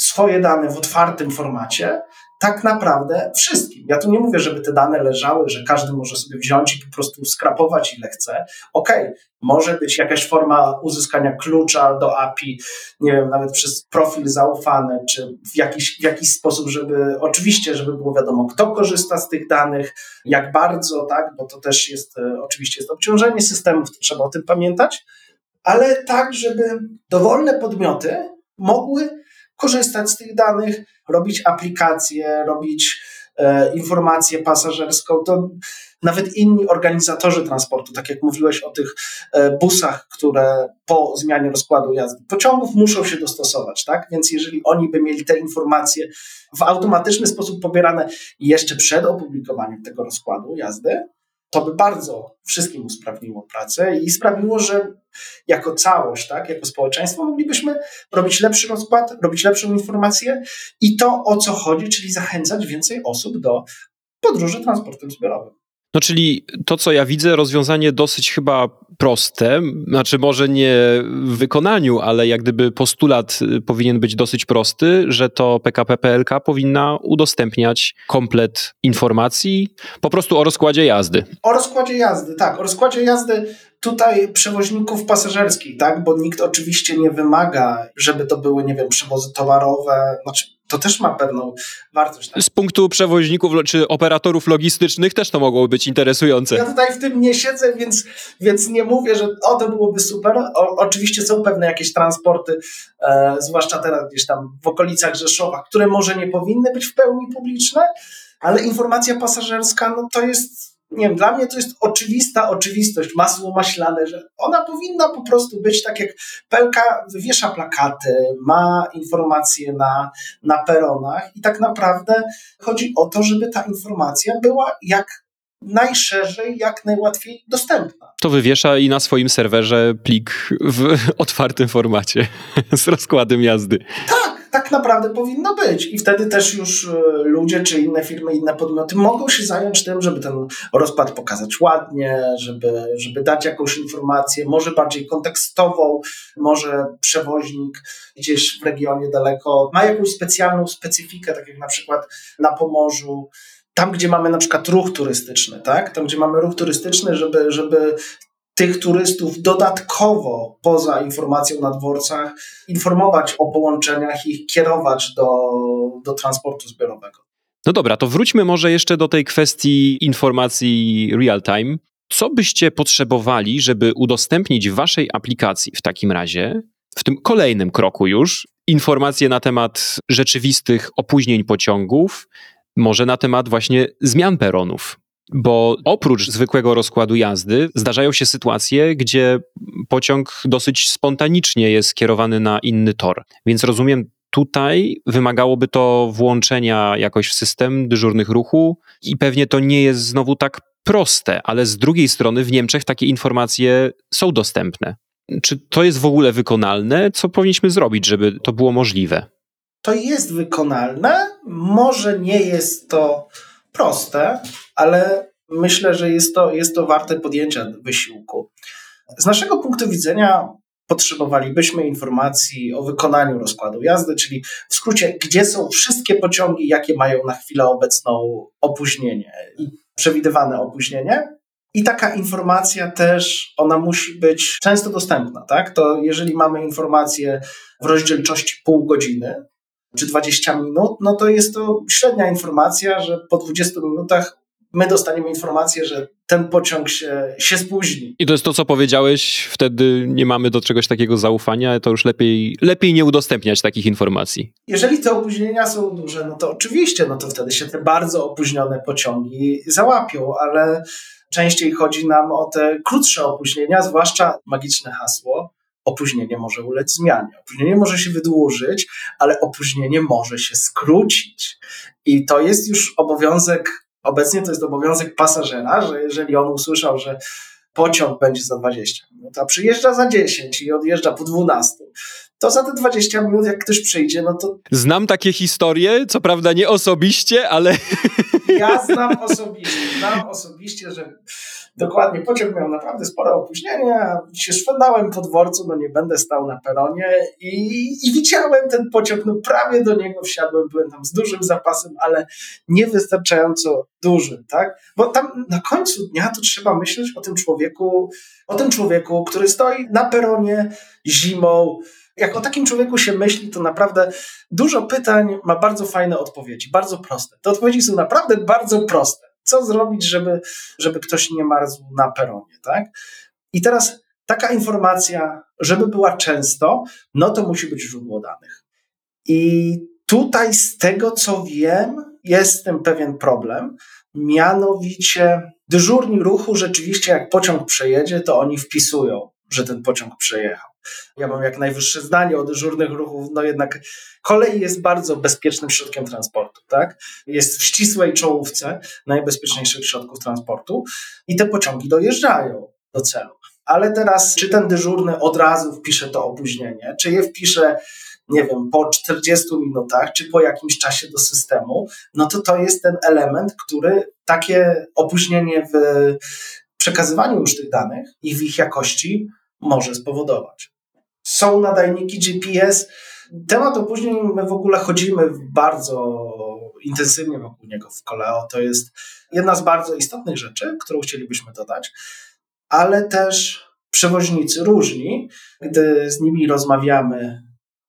swoje dane w otwartym formacie tak naprawdę wszystkim. Ja tu nie mówię, żeby te dane leżały, że każdy może sobie wziąć i po prostu skrapować ile chce. Okej, okay, może być jakaś forma uzyskania klucza do API, nie wiem, nawet przez profil zaufany, czy w jakiś, w jakiś sposób, żeby oczywiście, żeby było wiadomo, kto korzysta z tych danych, jak bardzo, tak, bo to też jest e, oczywiście jest obciążenie systemów, to trzeba o tym pamiętać, ale tak, żeby dowolne podmioty mogły korzystać z tych danych, robić aplikacje, robić e, informację pasażerską. To nawet inni organizatorzy transportu, tak jak mówiłeś o tych e, busach, które po zmianie rozkładu jazdy pociągów muszą się dostosować, tak? Więc jeżeli oni by mieli te informacje w automatyczny sposób pobierane jeszcze przed opublikowaniem tego rozkładu jazdy, to by bardzo wszystkim usprawniło pracę i sprawiło, że jako całość, tak, jako społeczeństwo moglibyśmy robić lepszy rozkład, robić lepszą informację i to o co chodzi, czyli zachęcać więcej osób do podróży transportem zbiorowym. No czyli to, co ja widzę, rozwiązanie dosyć chyba proste, znaczy może nie w wykonaniu, ale jak gdyby postulat y, powinien być dosyć prosty, że to PKP PLK powinna udostępniać komplet informacji po prostu o rozkładzie jazdy. O rozkładzie jazdy, tak. O rozkładzie jazdy tutaj przewoźników pasażerskich, tak, bo nikt oczywiście nie wymaga, żeby to były, nie wiem, przewozy towarowe, znaczy to też ma pewną wartość. Tak? Z punktu przewoźników czy operatorów logistycznych też to mogło być interesujące. Ja tutaj w tym nie siedzę, więc, więc nie mówię, że o, to byłoby super. O, oczywiście są pewne jakieś transporty, e, zwłaszcza teraz gdzieś tam w okolicach Rzeszowa, które może nie powinny być w pełni publiczne, ale informacja pasażerska, no to jest nie wiem, dla mnie to jest oczywista oczywistość, masło maślane, że ona powinna po prostu być tak jak Pelka wywiesza plakaty, ma informacje na, na peronach i tak naprawdę chodzi o to, żeby ta informacja była jak najszerzej, jak najłatwiej dostępna. To wywiesza i na swoim serwerze plik w otwartym formacie z rozkładem jazdy. Tak, tak naprawdę powinno być. I wtedy też już e, ludzie, czy inne firmy, inne podmioty mogą się zająć tym, żeby ten rozkład pokazać ładnie, żeby, żeby dać jakąś informację, może bardziej kontekstową, może przewoźnik gdzieś w regionie daleko ma jakąś specjalną specyfikę, tak jak na przykład na Pomorzu tam, gdzie mamy na przykład ruch turystyczny, tak? Tam, gdzie mamy ruch turystyczny, żeby, żeby tych turystów dodatkowo poza informacją na dworcach informować o połączeniach i kierować do, do transportu zbiorowego. No dobra, to wróćmy może jeszcze do tej kwestii informacji real time. Co byście potrzebowali, żeby udostępnić w waszej aplikacji w takim razie, w tym kolejnym kroku już, informacje na temat rzeczywistych opóźnień pociągów, może na temat właśnie zmian peronów. Bo oprócz zwykłego rozkładu jazdy zdarzają się sytuacje, gdzie pociąg dosyć spontanicznie jest skierowany na inny tor. Więc rozumiem, tutaj wymagałoby to włączenia jakoś w system dyżurnych ruchu i pewnie to nie jest znowu tak proste, ale z drugiej strony w Niemczech takie informacje są dostępne. Czy to jest w ogóle wykonalne? Co powinniśmy zrobić, żeby to było możliwe? to jest wykonalne. Może nie jest to proste, ale myślę, że jest to, jest to warte podjęcia wysiłku. Z naszego punktu widzenia potrzebowalibyśmy informacji o wykonaniu rozkładu jazdy, czyli w skrócie, gdzie są wszystkie pociągi, jakie mają na chwilę obecną opóźnienie i przewidywane opóźnienie. I taka informacja też, ona musi być często dostępna, tak? To jeżeli mamy informację w rozdzielczości pół godziny, czy 20 minut, no to jest to średnia informacja, że po 20 minutach my dostaniemy informację, że ten pociąg się, się spóźni. I to jest to, co powiedziałeś, wtedy nie mamy do czegoś takiego zaufania, to już lepiej, lepiej nie udostępniać takich informacji. Jeżeli te opóźnienia są duże, no to oczywiście, no to wtedy się te bardzo opóźnione pociągi załapią, ale częściej chodzi nam o te krótsze opóźnienia, zwłaszcza magiczne hasło, opóźnienie może ulec zmianie. Opóźnienie może się wydłużyć, ale opóźnienie może się skrócić. I to jest już obowiązek, obecnie to jest obowiązek pasażera, że jeżeli on usłyszał, że pociąg będzie za 20 minut, a przyjeżdża za 10 i odjeżdża po 12, to za te 20 minut, jak ktoś przyjdzie, no to. Znam takie historie, co prawda nie osobiście, ale. Ja znam osobiście, znam osobiście, że dokładnie pociąg miał naprawdę spore opóźnienia. Się szwendałem po dworcu, no nie będę stał na peronie i, i widziałem ten pociąg, no prawie do niego wsiadłem, byłem tam z dużym zapasem, ale niewystarczająco dużym, tak? Bo tam na końcu dnia to trzeba myśleć o tym człowieku, o tym człowieku, który stoi na peronie zimą, jak o takim człowieku się myśli, to naprawdę dużo pytań ma bardzo fajne odpowiedzi, bardzo proste. Te odpowiedzi są naprawdę bardzo proste. Co zrobić, żeby, żeby ktoś nie marzł na peronie, tak? I teraz taka informacja, żeby była często, no to musi być źródło danych. I tutaj z tego co wiem, jest tym pewien problem. Mianowicie dyżurni ruchu rzeczywiście jak pociąg przejedzie, to oni wpisują, że ten pociąg przejechał. Ja mam jak najwyższe zdanie o dyżurnych ruchów, no jednak kolej jest bardzo bezpiecznym środkiem transportu, tak? Jest w ścisłej czołówce najbezpieczniejszych środków transportu i te pociągi dojeżdżają do celu. Ale teraz, czy ten dyżurny od razu wpisze to opóźnienie, czy je wpisze, nie wiem, po 40 minutach, czy po jakimś czasie do systemu, no to to jest ten element, który takie opóźnienie w przekazywaniu już tych danych i w ich jakości może spowodować są nadajniki GPS. Temat opóźnień, my w ogóle chodzimy bardzo intensywnie wokół niego w Koleo. To jest jedna z bardzo istotnych rzeczy, którą chcielibyśmy dodać, ale też przewoźnicy różni, gdy z nimi rozmawiamy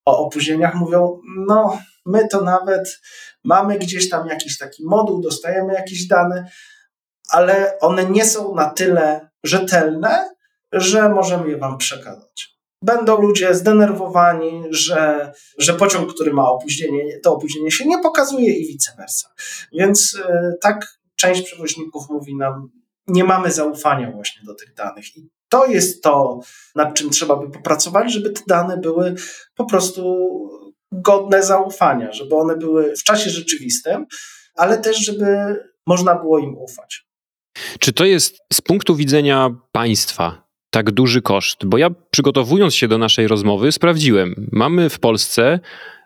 o opóźnieniach, mówią: No, my to nawet mamy gdzieś tam jakiś taki moduł, dostajemy jakieś dane, ale one nie są na tyle rzetelne, że możemy je Wam przekazać będą ludzie zdenerwowani, że, że pociąg, który ma opóźnienie, to opóźnienie się nie pokazuje i vice versa. Więc e, tak część przewoźników mówi nam, nie mamy zaufania właśnie do tych danych. I to jest to, nad czym trzeba by popracować, żeby te dane były po prostu godne zaufania, żeby one były w czasie rzeczywistym, ale też, żeby można było im ufać. Czy to jest z punktu widzenia państwa tak duży koszt? Bo ja przygotowując się do naszej rozmowy sprawdziłem. Mamy w Polsce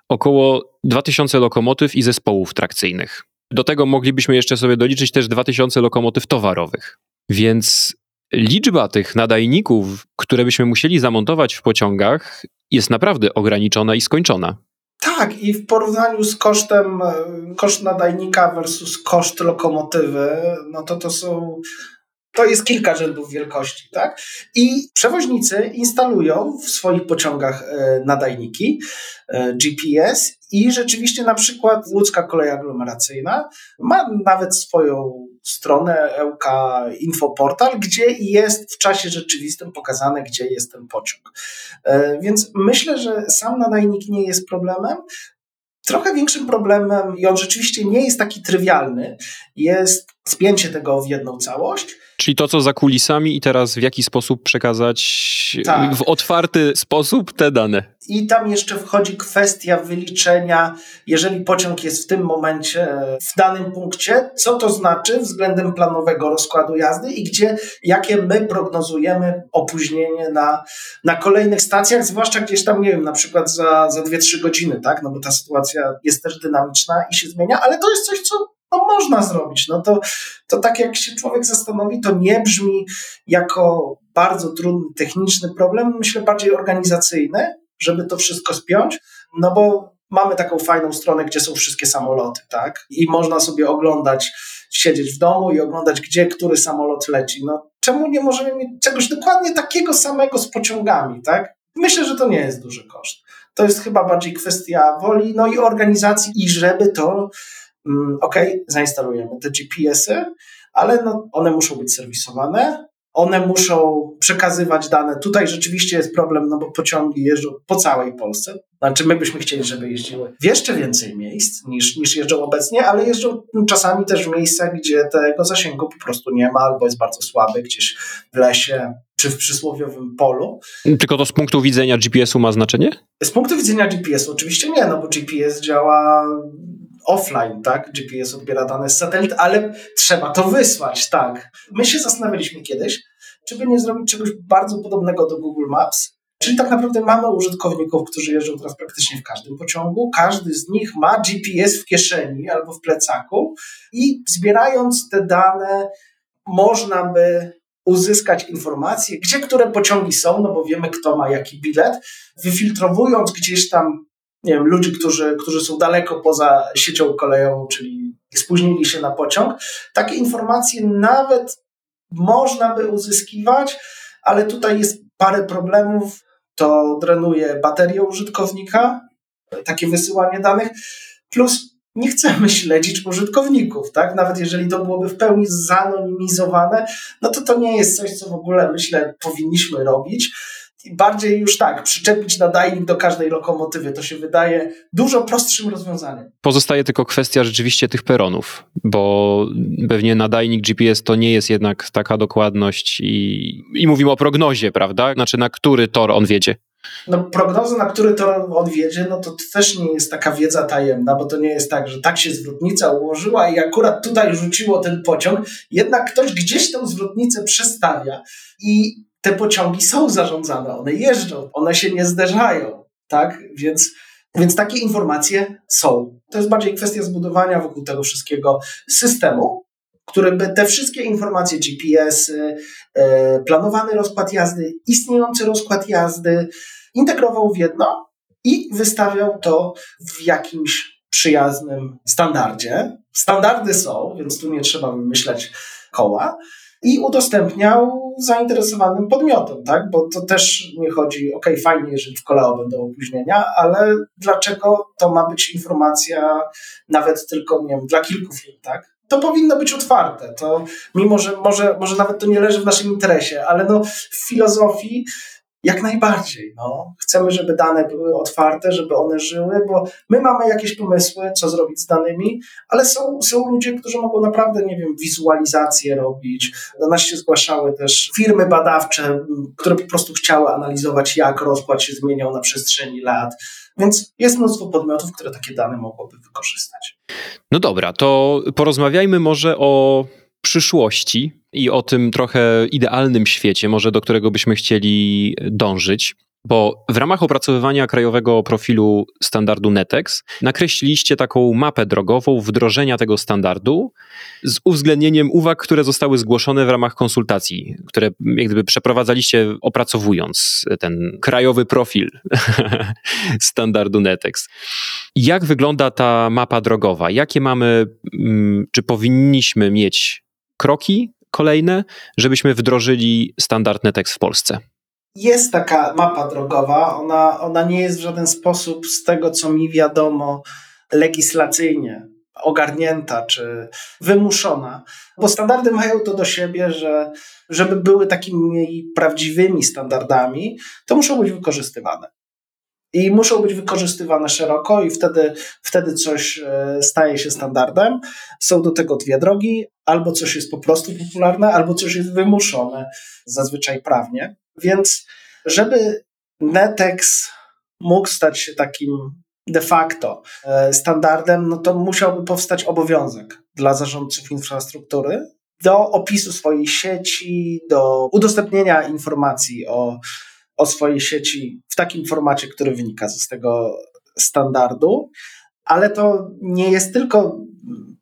około 2000 lokomotyw i zespołów trakcyjnych. Do tego moglibyśmy jeszcze sobie doliczyć też 2000 lokomotyw towarowych. Więc liczba tych nadajników, które byśmy musieli zamontować w pociągach, jest naprawdę ograniczona i skończona. Tak, i w porównaniu z kosztem, e, koszt nadajnika versus koszt lokomotywy, no to to są to jest kilka rzędów wielkości, tak? I przewoźnicy instalują w swoich pociągach e, nadajniki e, GPS i rzeczywiście na przykład łódzka kolej aglomeracyjna ma nawet swoją stronę EUK Infoportal, gdzie jest w czasie rzeczywistym pokazane, gdzie jest ten pociąg. E, więc myślę, że sam nadajnik nie jest problemem. Trochę większym problemem, i on rzeczywiście nie jest taki trywialny, jest spięcie tego w jedną całość. Czyli to, co za kulisami i teraz w jaki sposób przekazać tak. w otwarty sposób te dane. I tam jeszcze wchodzi kwestia wyliczenia, jeżeli pociąg jest w tym momencie w danym punkcie, co to znaczy względem planowego rozkładu jazdy i gdzie, jakie my prognozujemy opóźnienie na, na kolejnych stacjach, zwłaszcza gdzieś tam, nie wiem, na przykład za, za 2-3 godziny, tak? No bo ta sytuacja jest też dynamiczna i się zmienia, ale to jest coś, co no można zrobić. No to, to tak jak się człowiek zastanowi, to nie brzmi jako bardzo trudny techniczny problem, myślę bardziej organizacyjny, żeby to wszystko spiąć, no bo mamy taką fajną stronę, gdzie są wszystkie samoloty, tak? I można sobie oglądać, siedzieć w domu i oglądać, gdzie który samolot leci. No czemu nie możemy mieć czegoś dokładnie takiego samego z pociągami, tak? Myślę, że to nie jest duży koszt. To jest chyba bardziej kwestia woli, no i organizacji i żeby to ok, zainstalujemy te GPS-y, ale no, one muszą być serwisowane, one muszą przekazywać dane. Tutaj rzeczywiście jest problem, no bo pociągi jeżdżą po całej Polsce. Znaczy, my byśmy chcieli, żeby jeździły w jeszcze więcej miejsc niż, niż jeżdżą obecnie, ale jeżdżą czasami też w miejscach, gdzie tego zasięgu po prostu nie ma, albo jest bardzo słaby gdzieś w lesie czy w przysłowiowym polu. Tylko to z punktu widzenia GPS-u ma znaczenie? Z punktu widzenia GPS-u oczywiście nie, no bo GPS działa offline, tak? GPS odbiera dane z satelit, ale trzeba to wysłać, tak. My się zastanawialiśmy kiedyś, czy by nie zrobić czegoś bardzo podobnego do Google Maps, Czyli tak naprawdę mamy użytkowników, którzy jeżdżą teraz praktycznie w każdym pociągu. Każdy z nich ma GPS w kieszeni albo w plecaku i zbierając te dane, można by uzyskać informacje, gdzie które pociągi są, no bo wiemy, kto ma jaki bilet, wyfiltrowując gdzieś tam nie wiem, ludzi, którzy, którzy są daleko poza siecią kolejową, czyli spóźnili się na pociąg. Takie informacje nawet można by uzyskiwać, ale tutaj jest parę problemów. To drenuje baterię użytkownika, takie wysyłanie danych, plus nie chcemy śledzić użytkowników, tak? Nawet jeżeli to byłoby w pełni zanonimizowane, no to to nie jest coś, co w ogóle myślę powinniśmy robić bardziej już tak, przyczepić nadajnik do każdej lokomotywy. To się wydaje dużo prostszym rozwiązaniem. Pozostaje tylko kwestia rzeczywiście tych peronów, bo pewnie nadajnik GPS to nie jest jednak taka dokładność i, i mówimy o prognozie, prawda? Znaczy na który tor on wiedzie. No, prognoza, na który tor on wiedzie, no to też nie jest taka wiedza tajemna, bo to nie jest tak, że tak się zwrotnica ułożyła i akurat tutaj rzuciło ten pociąg. Jednak ktoś gdzieś tę zwrotnicę przestawia i te pociągi są zarządzane, one jeżdżą, one się nie zderzają, tak? Więc, więc takie informacje są. To jest bardziej kwestia zbudowania wokół tego wszystkiego systemu, który by te wszystkie informacje GPS-y, e, planowany rozkład jazdy, istniejący rozkład jazdy integrował w jedno i wystawiał to w jakimś przyjaznym standardzie. Standardy są, więc tu nie trzeba wymyślać koła i udostępniał zainteresowanym podmiotom, tak? Bo to też nie chodzi, ok, fajnie, jeżeli w koleo będą opóźnienia, ale dlaczego to ma być informacja nawet tylko, nie wiem, dla kilku firm, tak? To powinno być otwarte. To mimo, że może, może nawet to nie leży w naszym interesie, ale no w filozofii jak najbardziej. No. Chcemy, żeby dane były otwarte, żeby one żyły, bo my mamy jakieś pomysły, co zrobić z danymi, ale są, są ludzie, którzy mogą naprawdę, nie wiem, wizualizację robić. Do nas się zgłaszały też firmy badawcze, które po prostu chciały analizować, jak rozkład się zmieniał na przestrzeni lat. Więc jest mnóstwo podmiotów, które takie dane mogłyby wykorzystać. No dobra, to porozmawiajmy może o przyszłości i o tym trochę idealnym świecie, może do którego byśmy chcieli dążyć. Bo w ramach opracowywania krajowego profilu standardu NETEX nakreśliliście taką mapę drogową wdrożenia tego standardu z uwzględnieniem uwag, które zostały zgłoszone w ramach konsultacji, które jak gdyby przeprowadzaliście opracowując ten krajowy profil standardu NETEX. Jak wygląda ta mapa drogowa? Jakie mamy, mm, czy powinniśmy mieć kroki kolejne, żebyśmy wdrożyli standard NETEX w Polsce? Jest taka mapa drogowa, ona, ona nie jest w żaden sposób z tego, co mi wiadomo, legislacyjnie ogarnięta czy wymuszona, bo standardy mają to do siebie, że żeby były takimi prawdziwymi standardami, to muszą być wykorzystywane. I muszą być wykorzystywane szeroko, i wtedy, wtedy coś e, staje się standardem. Są do tego dwie drogi: albo coś jest po prostu popularne, albo coś jest wymuszone, zazwyczaj prawnie. Więc żeby Netex mógł stać się takim de facto e, standardem, no to musiałby powstać obowiązek dla zarządców infrastruktury do opisu swojej sieci, do udostępnienia informacji o, o swojej sieci w takim formacie, który wynika z tego standardu. Ale to nie jest tylko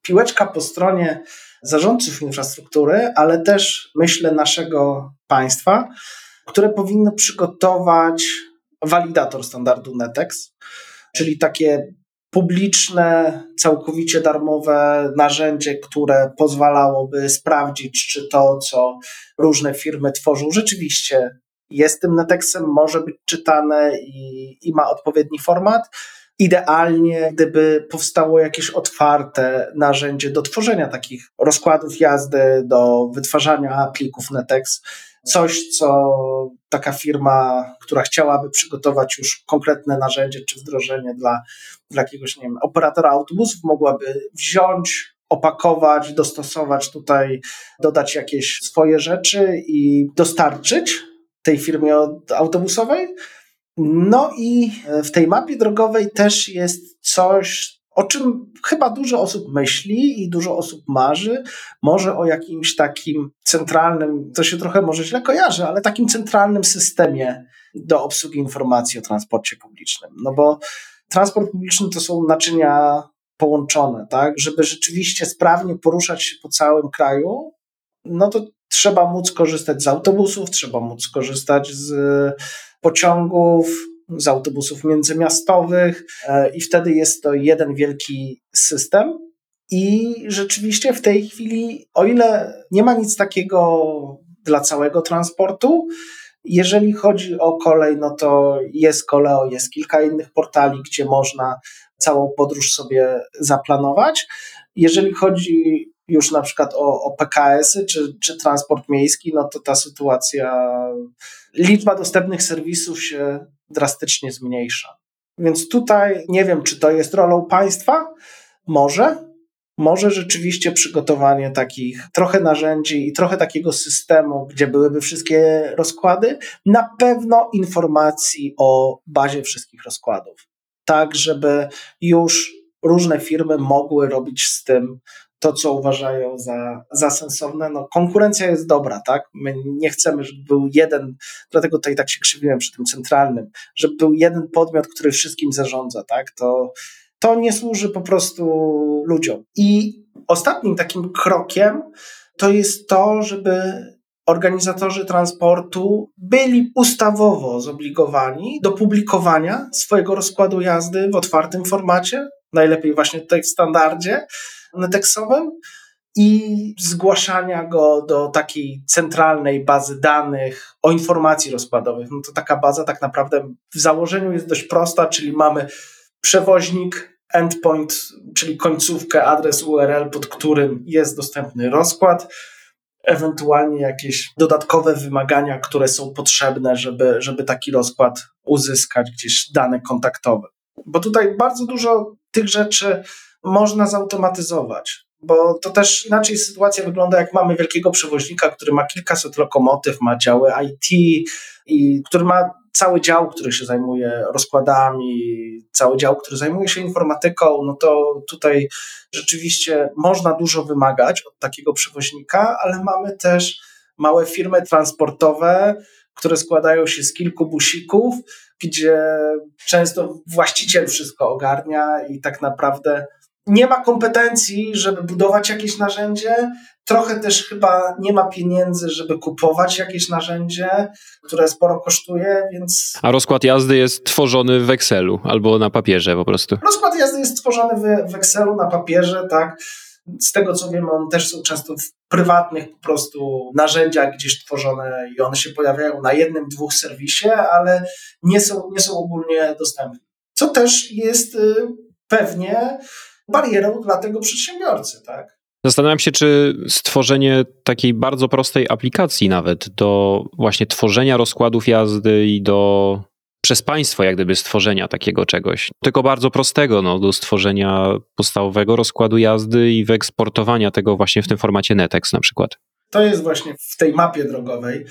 piłeczka po stronie zarządców infrastruktury, ale też myślę naszego państwa, które powinno przygotować walidator standardu NETEX, czyli takie publiczne, całkowicie darmowe narzędzie, które pozwalałoby sprawdzić, czy to, co różne firmy tworzą, rzeczywiście jest tym NETEXem, może być czytane i, i ma odpowiedni format. Idealnie, gdyby powstało jakieś otwarte narzędzie do tworzenia takich rozkładów jazdy, do wytwarzania plików NETEX, coś, co taka firma, która chciałaby przygotować już konkretne narzędzie czy wdrożenie dla, dla jakiegoś, nie wiem, operatora autobusów, mogłaby wziąć, opakować, dostosować tutaj, dodać jakieś swoje rzeczy i dostarczyć tej firmie autobusowej. No i w tej mapie drogowej też jest coś, o czym chyba dużo osób myśli i dużo osób marzy, może o jakimś takim centralnym, to się trochę może źle kojarzy, ale takim centralnym systemie do obsługi informacji o transporcie publicznym. No bo transport publiczny to są naczynia połączone, tak? Żeby rzeczywiście sprawnie poruszać się po całym kraju, no to trzeba móc korzystać z autobusów, trzeba móc korzystać z pociągów, z autobusów międzymiastowych e, i wtedy jest to jeden wielki system. I rzeczywiście w tej chwili, o ile nie ma nic takiego dla całego transportu, jeżeli chodzi o kolej, no to jest Koleo, jest kilka innych portali, gdzie można całą podróż sobie zaplanować. Jeżeli chodzi już na przykład o, o PKS-y czy, czy transport miejski, no to ta sytuacja, liczba dostępnych serwisów się drastycznie zmniejsza. Więc tutaj nie wiem, czy to jest rolą państwa. Może, może rzeczywiście przygotowanie takich trochę narzędzi i trochę takiego systemu, gdzie byłyby wszystkie rozkłady, na pewno informacji o bazie wszystkich rozkładów. Tak, żeby już różne firmy mogły robić z tym to, co uważają za, za sensowne. No, konkurencja jest dobra, tak? My nie chcemy, żeby był jeden, dlatego tutaj tak się krzywiłem przy tym centralnym, żeby był jeden podmiot, który wszystkim zarządza, tak? To, to nie służy po prostu ludziom. I ostatnim takim krokiem to jest to, żeby organizatorzy transportu byli ustawowo zobligowani do publikowania swojego rozkładu jazdy w otwartym formacie, najlepiej właśnie tutaj w standardzie, netexowym i zgłaszania go do takiej centralnej bazy danych o informacji rozkładowych. No to taka baza tak naprawdę w założeniu jest dość prosta, czyli mamy przewoźnik, endpoint, czyli końcówkę, adres URL, pod którym jest dostępny rozkład, ewentualnie jakieś dodatkowe wymagania, które są potrzebne, żeby, żeby taki rozkład uzyskać, gdzieś dane kontaktowe. Bo tutaj bardzo dużo tych rzeczy można zautomatyzować. Bo to też inaczej sytuacja wygląda, jak mamy wielkiego przewoźnika, który ma kilkaset lokomotyw, ma działy IT, i który ma cały dział, który się zajmuje rozkładami, cały dział, który zajmuje się informatyką, no to tutaj rzeczywiście można dużo wymagać od takiego przewoźnika, ale mamy też małe firmy transportowe, które składają się z kilku busików, gdzie często właściciel wszystko ogarnia i tak naprawdę nie ma kompetencji, żeby budować jakieś narzędzie, trochę też chyba nie ma pieniędzy, żeby kupować jakieś narzędzie, które sporo kosztuje, więc. A rozkład jazdy jest tworzony w Excelu albo na papierze po prostu. Rozkład jazdy jest tworzony w, Excelu na papierze, tak. Z tego co wiem, one też są często w prywatnych po prostu narzędziach gdzieś tworzone i one się pojawiają na jednym, dwóch serwisie, ale nie są, nie są ogólnie dostępne. Co też jest y, pewnie barierą dla tego przedsiębiorcy, tak? Zastanawiam się, czy stworzenie takiej bardzo prostej aplikacji nawet do właśnie tworzenia rozkładów jazdy i do przez państwo jak gdyby stworzenia takiego czegoś. Tylko bardzo prostego no, do stworzenia podstawowego rozkładu jazdy i wyeksportowania tego właśnie w tym formacie NetEx na przykład. To jest właśnie w tej mapie drogowej.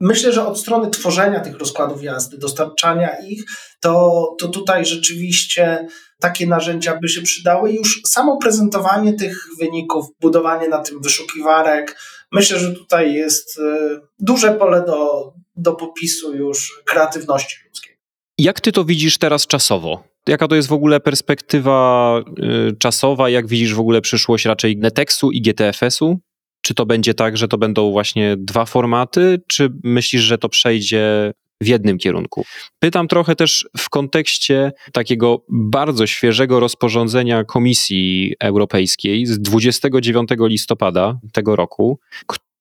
Myślę, że od strony tworzenia tych rozkładów jazdy, dostarczania ich, to, to tutaj rzeczywiście takie narzędzia by się przydały. Już samo prezentowanie tych wyników, budowanie na tym wyszukiwarek, myślę, że tutaj jest y, duże pole do, do popisu już kreatywności ludzkiej. Jak ty to widzisz teraz czasowo? Jaka to jest w ogóle perspektywa y, czasowa? Jak widzisz w ogóle przyszłość raczej Netexu i GTFS-u? Czy to będzie tak, że to będą właśnie dwa formaty, czy myślisz, że to przejdzie w jednym kierunku. Pytam trochę też w kontekście takiego bardzo świeżego rozporządzenia Komisji Europejskiej z 29 listopada tego roku,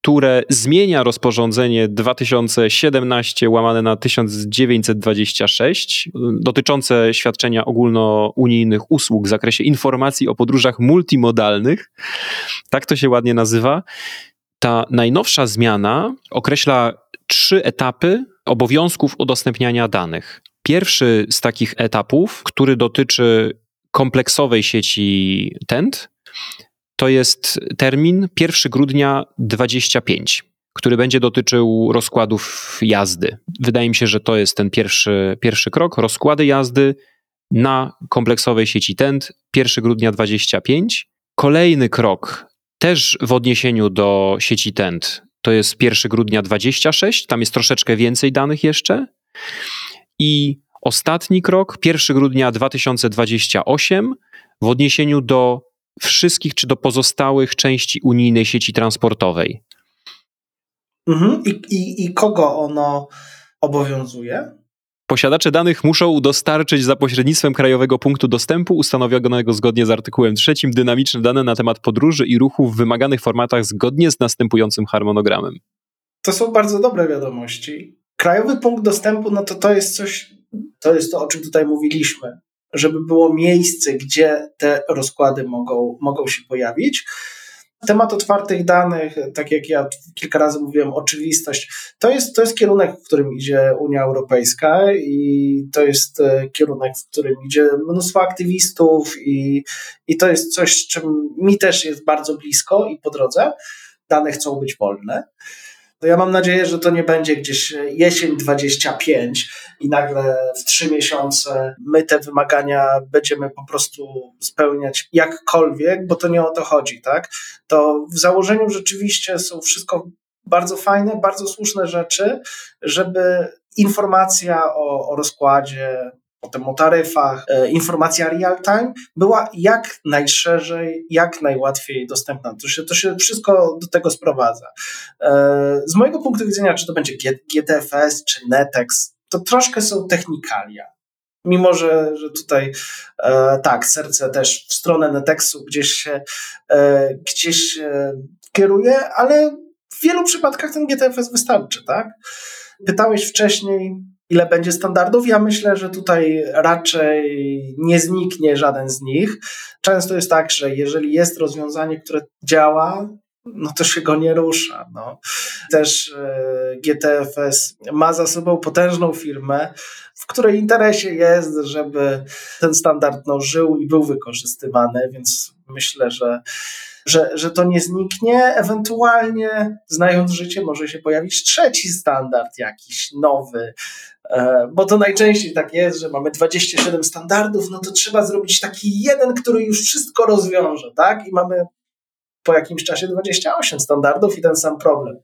które zmienia rozporządzenie 2017 łamane na 1926 dotyczące świadczenia ogólnounijnych usług w zakresie informacji o podróżach multimodalnych. Tak to się ładnie nazywa. Ta najnowsza zmiana określa trzy etapy obowiązków udostępniania danych. Pierwszy z takich etapów, który dotyczy kompleksowej sieci TENT, to jest termin 1 grudnia 25, który będzie dotyczył rozkładów jazdy. Wydaje mi się, że to jest ten pierwszy, pierwszy krok. Rozkłady jazdy na kompleksowej sieci TENT 1 grudnia 25. Kolejny krok, też w odniesieniu do sieci TENT, to jest 1 grudnia 26, tam jest troszeczkę więcej danych jeszcze. I ostatni krok, 1 grudnia 2028, w odniesieniu do wszystkich czy do pozostałych części unijnej sieci transportowej. Mhm. I, i, I kogo ono obowiązuje? Posiadacze danych muszą dostarczyć za pośrednictwem Krajowego Punktu Dostępu ustanowionego zgodnie z artykułem 3 dynamiczne dane na temat podróży i ruchu w wymaganych formatach zgodnie z następującym harmonogramem. To są bardzo dobre wiadomości. Krajowy Punkt Dostępu, no to to jest coś, to jest to, o czym tutaj mówiliśmy, żeby było miejsce, gdzie te rozkłady mogą, mogą się pojawić. Temat otwartych danych, tak jak ja kilka razy mówiłem, oczywistość, to jest, to jest kierunek, w którym idzie Unia Europejska i to jest e, kierunek, w którym idzie mnóstwo aktywistów i, i to jest coś, z czym mi też jest bardzo blisko i po drodze. Dane chcą być wolne to ja mam nadzieję, że to nie będzie gdzieś jesień 25 i nagle w trzy miesiące my te wymagania będziemy po prostu spełniać jakkolwiek, bo to nie o to chodzi, tak? To w założeniu rzeczywiście są wszystko bardzo fajne, bardzo słuszne rzeczy, żeby informacja o, o rozkładzie, potem o taryfach, e, informacja real-time była jak najszerzej, jak najłatwiej dostępna. To się, to się wszystko do tego sprowadza. E, z mojego punktu widzenia, czy to będzie GTFS, czy Netex, to troszkę są technikalia. Mimo, że, że tutaj e, tak, serce też w stronę Netexu gdzieś się, e, gdzieś się kieruje, ale w wielu przypadkach ten GTFS wystarczy, tak? Pytałeś wcześniej, ile będzie standardów. Ja myślę, że tutaj raczej nie zniknie żaden z nich. Często jest tak, że jeżeli jest rozwiązanie, które działa, no to się go nie rusza. No. Też e, GTFS ma za sobą potężną firmę, w której interesie jest, żeby ten standard no, żył i był wykorzystywany, więc myślę, że, że, że to nie zniknie. Ewentualnie, znając życie, może się pojawić trzeci standard jakiś nowy, bo to najczęściej tak jest, że mamy 27 standardów, no to trzeba zrobić taki jeden, który już wszystko rozwiąże, tak? I mamy po jakimś czasie 28 standardów i ten sam problem.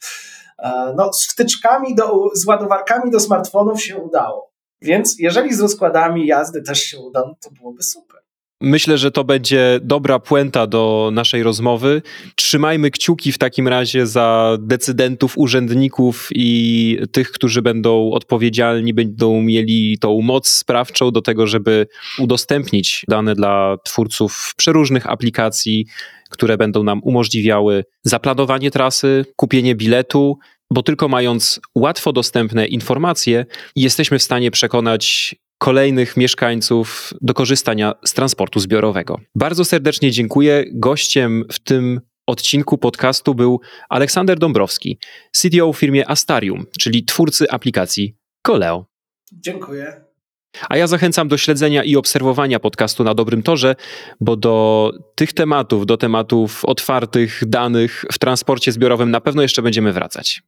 E, no, z wtyczkami, do, z ładowarkami do smartfonów się udało. Więc jeżeli z rozkładami jazdy też się uda, no to byłoby super. Myślę, że to będzie dobra puenta do naszej rozmowy. Trzymajmy kciuki w takim razie za decydentów, urzędników i tych, którzy będą odpowiedzialni, będą mieli tą moc sprawczą do tego, żeby udostępnić dane dla twórców przeróżnych aplikacji, które będą nam umożliwiały zaplanowanie trasy, kupienie biletu, bo tylko mając łatwo dostępne informacje, jesteśmy w stanie przekonać kolejnych mieszkańców do korzystania z transportu zbiorowego. Bardzo serdecznie dziękuję. Gościem w tym odcinku podcastu był Aleksander Dąbrowski, CTO w firmie Astarium, czyli twórcy aplikacji Koleo. Dziękuję. A ja zachęcam do śledzenia i obserwowania podcastu na dobrym torze, bo do tych tematów, do tematów otwartych danych w transporcie zbiorowym na pewno jeszcze będziemy wracać.